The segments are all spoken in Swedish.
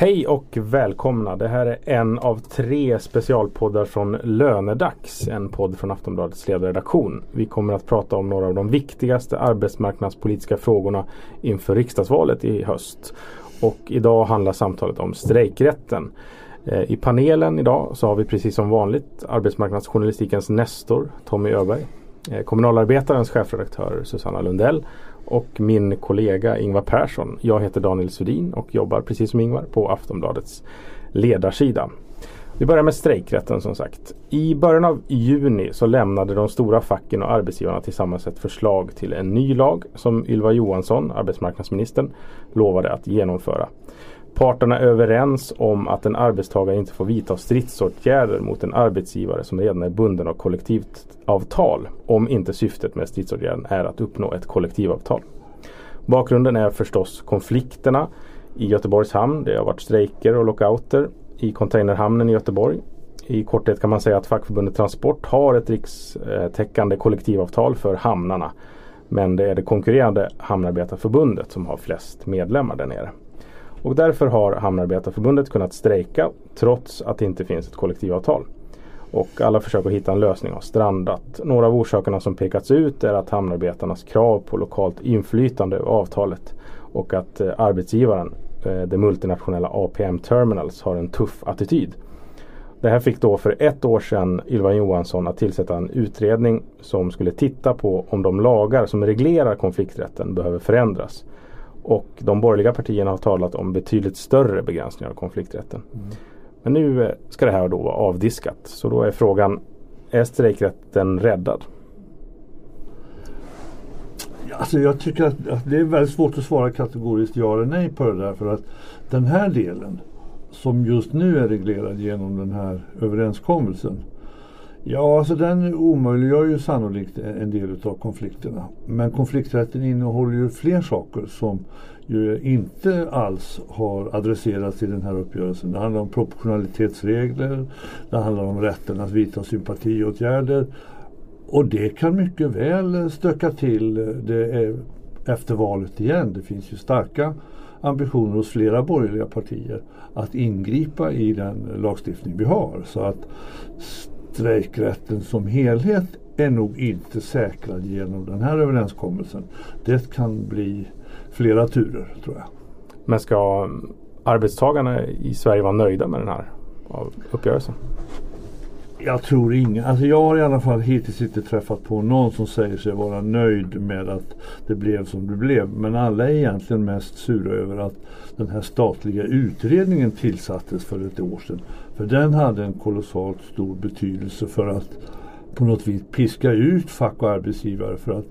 Hej och välkomna! Det här är en av tre specialpoddar från Lönedags. En podd från Aftonbladets ledarredaktion. Vi kommer att prata om några av de viktigaste arbetsmarknadspolitiska frågorna inför riksdagsvalet i höst. Och idag handlar samtalet om strejkrätten. Eh, I panelen idag så har vi precis som vanligt arbetsmarknadsjournalistikens Nestor Tommy Öberg. Eh, kommunalarbetarens chefredaktör Susanna Lundell och min kollega Ingvar Persson. Jag heter Daniel Sudin och jobbar precis som Ingvar på Aftonbladets ledarsida. Vi börjar med strejkrätten som sagt. I början av juni så lämnade de stora facken och arbetsgivarna tillsammans ett förslag till en ny lag som Ylva Johansson, arbetsmarknadsministern, lovade att genomföra. Parterna är överens om att en arbetstagare inte får vidta stridsåtgärder mot en arbetsgivare som redan är bunden av kollektivavtal om inte syftet med stridsåtgärden är att uppnå ett kollektivavtal. Bakgrunden är förstås konflikterna i Göteborgs hamn. Det har varit strejker och lockouter i containerhamnen i Göteborg. I korthet kan man säga att fackförbundet Transport har ett rikstäckande kollektivavtal för hamnarna. Men det är det konkurrerande Hamnarbetarförbundet som har flest medlemmar där nere. Och därför har Hamnarbetarförbundet kunnat strejka trots att det inte finns ett kollektivavtal. Och alla försök att hitta en lösning har strandat. Några av orsakerna som pekats ut är att hamnarbetarnas krav på lokalt inflytande över avtalet och att eh, arbetsgivaren, eh, det multinationella APM Terminals, har en tuff attityd. Det här fick då för ett år sedan Ylva Johansson att tillsätta en utredning som skulle titta på om de lagar som reglerar konflikträtten behöver förändras. Och de borgerliga partierna har talat om betydligt större begränsningar av konflikträtten. Mm. Men nu eh, ska det här då vara avdiskat. Så då är frågan, är strejkrätten räddad? Alltså jag tycker att, att, det är väldigt svårt att svara kategoriskt ja eller nej på det där. För att den här delen som just nu är reglerad genom den här överenskommelsen Ja, alltså den omöjliggör ju sannolikt en del av konflikterna. Men konflikträtten innehåller ju fler saker som ju inte alls har adresserats i den här uppgörelsen. Det handlar om proportionalitetsregler, det handlar om rätten att vidta sympatiåtgärder. Och det kan mycket väl stöka till det e- efter valet igen. Det finns ju starka ambitioner hos flera borgerliga partier att ingripa i den lagstiftning vi har. Så att strejkrätten som helhet är nog inte säkrad genom den här överenskommelsen. Det kan bli flera turer tror jag. Men ska arbetstagarna i Sverige vara nöjda med den här uppgörelsen? Jag tror ingen, Alltså jag har i alla fall hittills inte träffat på någon som säger sig vara nöjd med att det blev som det blev. Men alla är egentligen mest sura över att den här statliga utredningen tillsattes för ett år sedan. För den hade en kolossalt stor betydelse för att på något vis piska ut fack och arbetsgivare för att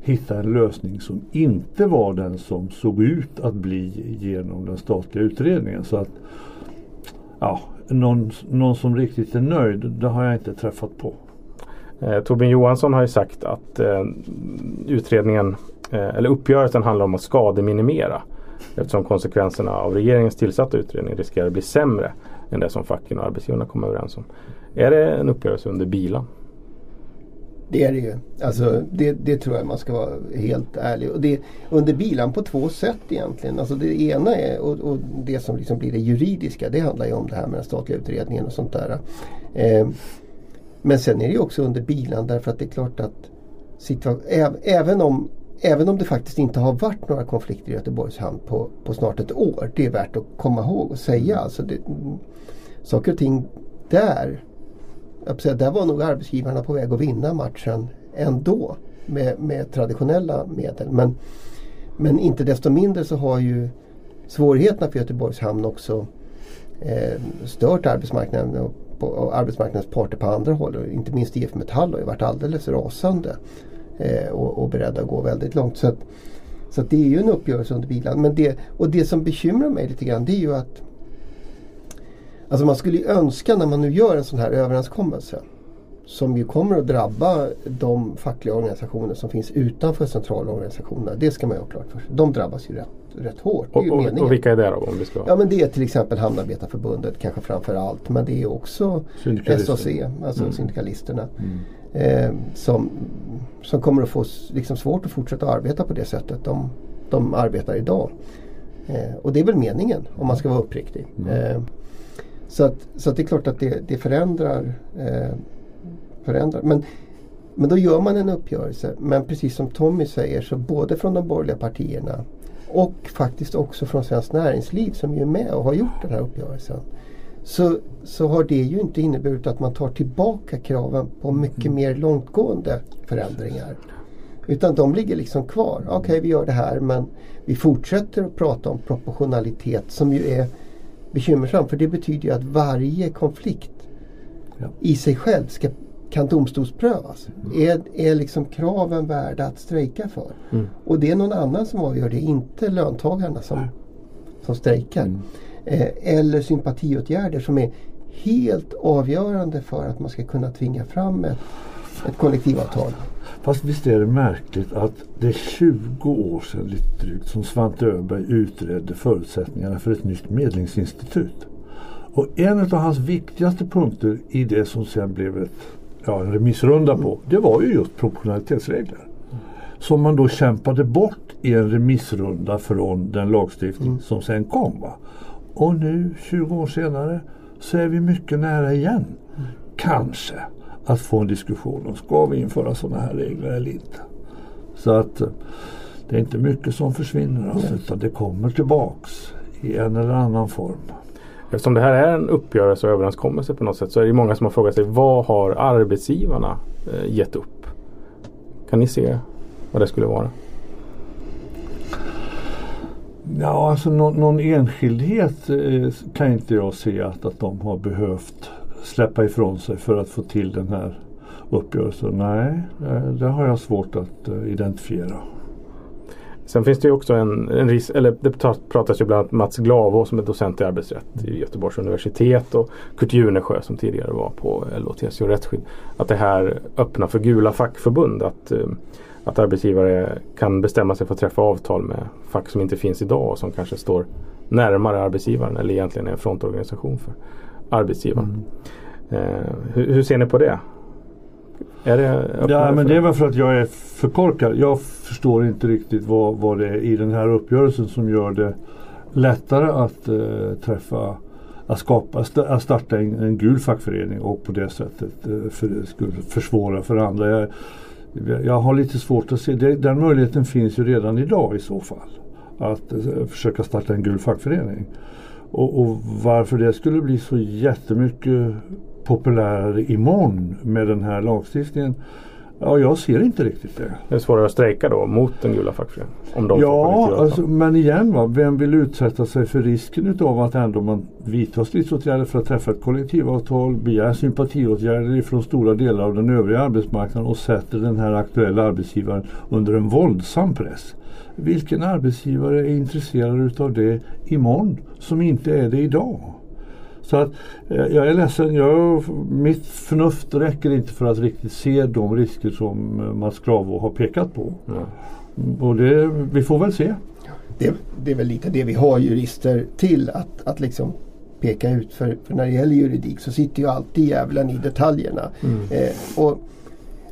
hitta en lösning som inte var den som såg ut att bli genom den statliga utredningen. Så att ja, någon, någon som riktigt är nöjd, det har jag inte träffat på. Eh, Torbjörn Johansson har ju sagt att eh, utredningen eh, eller uppgörelsen handlar om att skademinimera eftersom konsekvenserna av regeringens tillsatta utredning riskerar att bli sämre än det som facken och arbetsgivarna kom överens om. Är det en uppgörelse under bilan? Det är det ju. Alltså, det, det tror jag man ska vara helt ärlig. Och det, under bilan på två sätt egentligen. Alltså det ena är, och, och, det som liksom blir det juridiska, det handlar ju om det här med den statliga utredningen och sånt där. Eh, men sen är det ju också under bilan därför att det är klart att även om Även om det faktiskt inte har varit några konflikter i Göteborgs hamn på, på snart ett år. Det är värt att komma ihåg och säga. Alltså det, saker och ting där säga, där var nog arbetsgivarna på väg att vinna matchen ändå med, med traditionella medel. Men, men inte desto mindre så har ju svårigheterna för Göteborgs hamn också eh, stört arbetsmarknaden och, och arbetsmarknadens parter på andra håll. Och inte minst IF Metall har ju varit alldeles rasande eh, och, och beredda att gå väldigt långt. Så, att, så att det är ju en uppgörelse under bilan. Men det, och det som bekymrar mig lite grann det är ju att Alltså man skulle ju önska när man nu gör en sån här överenskommelse som ju kommer att drabba de fackliga organisationer som finns utanför centralorganisationerna. Det ska man ju ha klart för sig. De drabbas ju rätt, rätt hårt. Och, och, och, vilka är det då? Om vi ska... Ja men det är till exempel Hamnarbetarförbundet kanske framför allt. Men det är också SAC, alltså mm. syndikalisterna. Mm. Eh, som, som kommer att få liksom svårt att fortsätta arbeta på det sättet de, de arbetar idag. Eh, och det är väl meningen om man ska vara uppriktig. Mm. Eh, så, att, så att det är klart att det, det förändrar, eh, förändrar. Men, men då gör man en uppgörelse. Men precis som Tommy säger så både från de borgerliga partierna och faktiskt också från Svenskt Näringsliv som är med och har gjort den här uppgörelsen. Så, så har det ju inte inneburit att man tar tillbaka kraven på mycket mer långtgående förändringar. Utan de ligger liksom kvar. Okej, okay, vi gör det här men vi fortsätter att prata om proportionalitet som ju är bekymmersamt. För det betyder ju att varje konflikt ja. i sig själv ska, kan domstolsprövas. Mm. Är, är liksom kraven värda att strejka för? Mm. Och det är någon annan som avgör det, inte löntagarna som, som strejkar. Mm. Eh, eller sympatiåtgärder som är helt avgörande för att man ska kunna tvinga fram ett, ett kollektivavtal. Fast visst är det märkligt att det är 20 år sedan lite drygt som Svante Öberg utredde förutsättningarna för ett nytt medlingsinstitut. Och en av hans viktigaste punkter i det som sen blev ett, ja, en remissrunda på, det var ju just proportionalitetsregler. Som man då kämpade bort i en remissrunda från den lagstiftning mm. som sen kom. Va? Och nu 20 år senare så är vi mycket nära igen. Mm. Kanske att få en diskussion om ska vi införa sådana här regler eller inte. Så att eh, det är inte mycket som försvinner alltså, utan det kommer tillbaks i en eller annan form. Eftersom det här är en uppgörelse och överenskommelse på något sätt så är det många som har frågat sig vad har arbetsgivarna eh, gett upp? Kan ni se vad det skulle vara? Ja, alltså någon, någon enskildhet eh, kan inte jag se att, att de har behövt släppa ifrån sig för att få till den här uppgörelsen? Nej, eh, det har jag svårt att eh, identifiera. Sen finns det ju också en, en risk, eller det pratas ju bland annat Mats Glavå som är docent i arbetsrätt i Göteborgs universitet och Kurt Junesjö som tidigare var på LO, TCO Rättsskydd. Att det här öppnar för gula fackförbund. Att, eh, att arbetsgivare kan bestämma sig för att träffa avtal med fack som inte finns idag och som kanske står närmare arbetsgivaren eller egentligen är en frontorganisation för arbetsgivaren. Mm. Eh, hur, hur, ser ni på det? Är det ja, men det är väl för att jag är för korkad. Jag förstår inte riktigt vad, vad det är i den här uppgörelsen som gör det lättare att eh, träffa att, skapa, att starta en, en gul fackförening och på det sättet eh, för, skulle försvåra för andra. Jag, jag har lite svårt att se, det, den möjligheten finns ju redan idag i så fall. Att eh, försöka starta en gul fackförening. Och, och, varför det skulle bli så jättemycket populärare imorgon med den här lagstiftningen Ja, jag ser inte riktigt det. Det är svårare att strejka då mot den gula fackföreningen? ja, alltså, men igen, va, vem vill utsätta sig för risken utav att ändå man vidtar stridsåtgärder för att träffa ett kollektivavtal, begär sympatiåtgärder från stora delar av den övriga arbetsmarknaden och sätter den här aktuella arbetsgivaren under en våldsam press. Vilken arbetsgivare är intresserad utav det imorgon som inte är det idag? Så att, eh, jag är ledsen, jag, mitt förnuft räcker inte för att riktigt se de risker som eh, Mats Kravo har pekat på. Mm. Och det, vi får väl se. Det, det, är väl lite det vi har jurister till att, att liksom peka ut. För, för när det gäller juridik så sitter ju alltid djävulen i detaljerna. Mm. Eh, och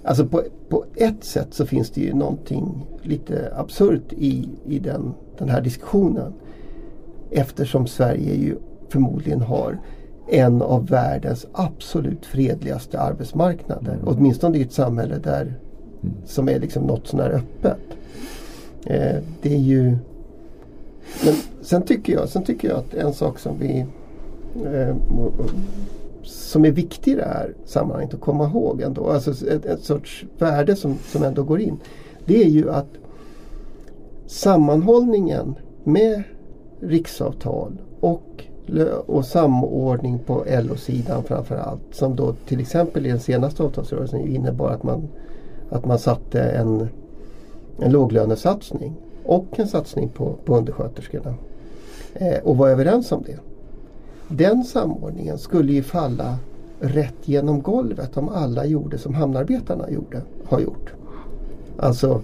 Alltså på, på ett sätt så finns det ju någonting lite absurt i, i den, den här diskussionen. Eftersom Sverige ju förmodligen har en av världens absolut fredligaste arbetsmarknader. Mm. Åtminstone i ett samhälle där mm. som är liksom något sånär öppet. Eh, det är ju Men sen tycker jag, sen tycker jag att en sak som vi eh, som är viktig i det här sammanhanget att komma ihåg ändå. Alltså ett, ett sorts värde som, som ändå går in. Det är ju att sammanhållningen med riksavtal och, och samordning på LO-sidan framförallt. Som då till exempel i den senaste avtalsrörelsen innebar att man, att man satte en, en låglönesatsning och en satsning på, på undersköterskorna. Eh, och var överens om det. Den samordningen skulle ju falla rätt genom golvet om alla gjorde som hamnarbetarna gjorde, har gjort. Alltså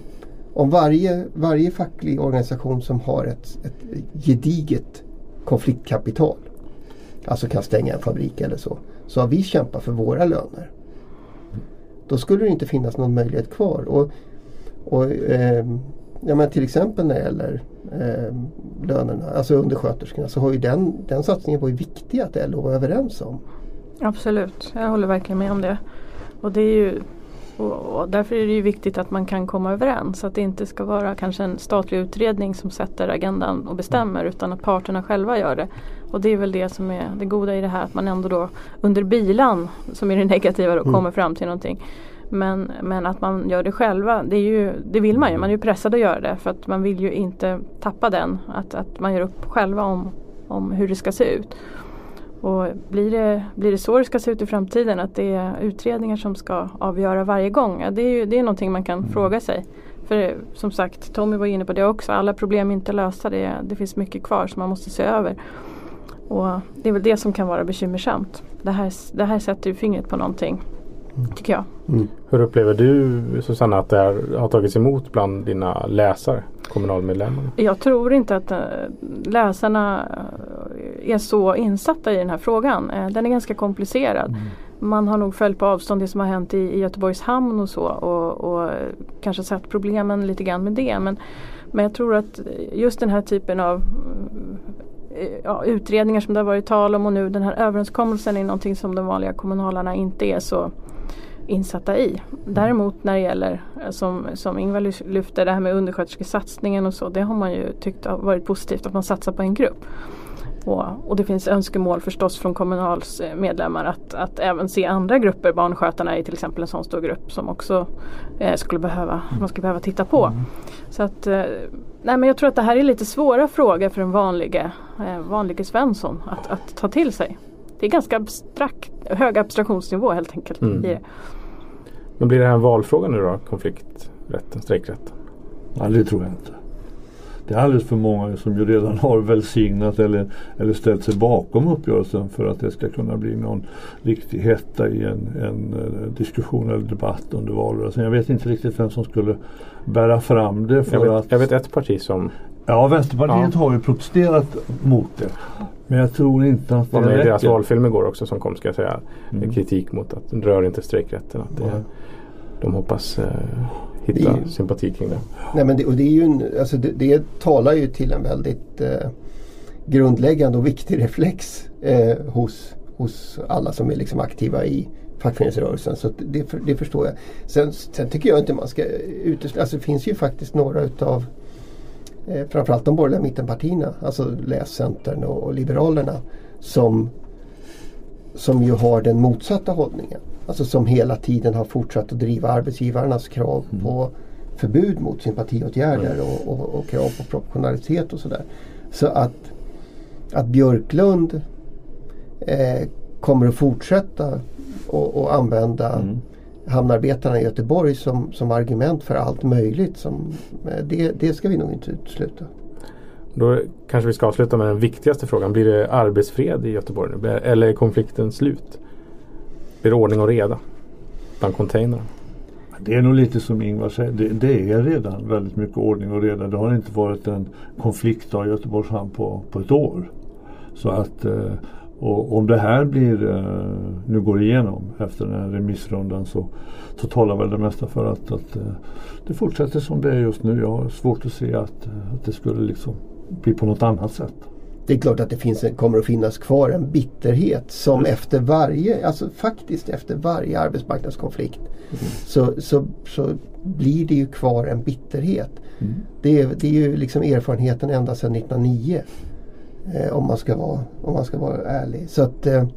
om varje, varje facklig organisation som har ett, ett gediget konfliktkapital, alltså kan stänga en fabrik eller så, så har vi kämpat för våra löner. Då skulle det inte finnas någon möjlighet kvar. Och, och eh, ja, men till exempel när det gäller eh, lönerna, alltså undersköterskorna, så har ju den, den satsningen varit viktig att LO var överens om. Absolut, jag håller verkligen med om det. Och det är ju och, och därför är det ju viktigt att man kan komma överens. Att det inte ska vara kanske en statlig utredning som sätter agendan och bestämmer utan att parterna själva gör det. Och det är väl det som är det goda i det här att man ändå då under bilan, som är det negativa, då, mm. kommer fram till någonting. Men, men att man gör det själva, det, är ju, det vill man ju. Man är ju pressad att göra det för att man vill ju inte tappa den. Att, att man gör upp själva om, om hur det ska se ut. Och blir det, blir det så det ska se ut i framtiden att det är utredningar som ska avgöra varje gång? Ja, det, är ju, det är någonting man kan mm. fråga sig. För som sagt, Tommy var inne på det också, alla problem är inte lösta. Det, det finns mycket kvar som man måste se över. Och det är väl det som kan vara bekymmersamt. Det här, det här sätter ju fingret på någonting. Mm. Tycker jag. Mm. Hur upplever du Susanna att det har tagits emot bland dina läsare? Kommunalmedlemmarna? Jag tror inte att äh, läsarna är så insatta i den här frågan. Äh, den är ganska komplicerad. Mm. Man har nog följt på avstånd det som har hänt i, i Göteborgs hamn och så och, och kanske sett problemen lite grann med det. Men, men jag tror att just den här typen av ja, utredningar som det har varit tal om och nu den här överenskommelsen är någonting som de vanliga kommunalarna inte är så insatta i. Däremot när det gäller, eh, som, som Ingvar lyfter, det här med undersköterskesatsningen och så, det har man ju tyckt har varit positivt att man satsar på en grupp. Och, och, det finns önskemål förstås från Kommunals eh, medlemmar att, att även se andra grupper. Barnskötarna är till exempel en sån stor grupp som också eh, skulle behöva, man skulle behöva titta på. Mm. Så att, eh, nej men jag tror att det här är lite svåra frågor för en vanlige, eh, vanlige Svensson att, att ta till sig. Det är ganska abstrakt, hög abstraktionsnivå helt enkelt. Mm. I det. Men blir det här en valfråga nu då? Konflikträtten, strejkrätten? Ja, det tror jag inte. Det är alldeles för många som ju redan har välsignat eller, eller ställt sig bakom uppgörelsen för att det ska kunna bli någon riktig hetta i en, en uh, diskussion eller debatt under valrörelsen. Jag vet inte riktigt vem som skulle bära fram det. För jag, vet, att, jag vet ett parti som Ja, Vänsterpartiet ja. har ju protesterat mot det. Men jag tror inte att det räcker. Det var med i deras valfilm igår också som kom ska jag säga. Mm. Kritik mot att rör inte strejkrätten. Att det, de hoppas eh, hitta det, sympati kring det. Nej, men det, och det, är ju en, alltså det, det talar ju till en väldigt eh, grundläggande och viktig reflex eh, hos, hos alla som är liksom aktiva i fackföreningsrörelsen. Så det, det förstår jag. Sen, sen tycker jag inte man ska utesluta, alltså det finns ju faktiskt några utav eh, framförallt de borgerliga mittenpartierna, alltså läs Centern och, och Liberalerna som, som ju har den motsatta hållningen. Alltså som hela tiden har fortsatt att driva arbetsgivarnas krav mm. på förbud mot sympatiåtgärder mm. och, och, och, krav på proportionalitet och sådär. Så att, att Björklund eh, kommer att fortsätta och, använda mm hamnarbetarna i Göteborg som, som argument för allt möjligt. Som, eh, det, det ska vi nog inte utesluta. Då kanske vi ska avsluta med den viktigaste frågan. Blir det arbetsfred i Göteborg nu? Eller är konflikten slut? Blir det ordning och reda bland containrarna? Det är nog lite som Ingvar säger. Det, det, är redan väldigt mycket ordning och reda. Det har inte varit en konflikt i Göteborgs hamn på, på ett år. Så att eh, och om det här blir, eh, nu går igenom efter den här remissrundan så, så talar väl det mesta för att, att eh, det fortsätter som det är just nu. Jag har svårt att se att, att det skulle liksom bli på något annat sätt. Det är klart att det finns, kommer att finnas kvar en bitterhet som mm. efter varje, alltså faktiskt efter varje arbetsmarknadskonflikt mm. så, så, så blir det ju kvar en bitterhet. Mm. Det, är, det är ju liksom erfarenheten ända sedan 1909. Eh, om, man ska vara, om man ska vara ärlig. Så att eh,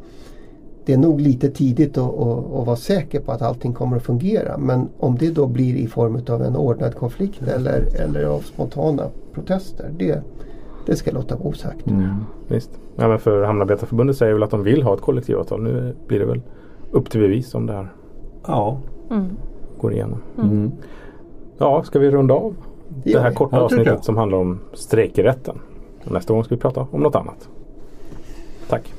det är nog lite tidigt att, att, att, vara säker på att allting kommer att fungera. Men om det då blir i form av en ordnad konflikt eller, eller av spontana protester. Det, det ska låta vara osagt. Mm. Visst. Ja, men för Hamnarbetarförbundet säger väl att de vill ha ett kollektivavtal. Nu blir det väl upp till bevis om det här ja. Mm. går igenom. Mm. Ja, ska vi runda av det, det här korta avsnittet som handlar om strejkrätten? Nästa gång ska vi prata om något annat. Tack!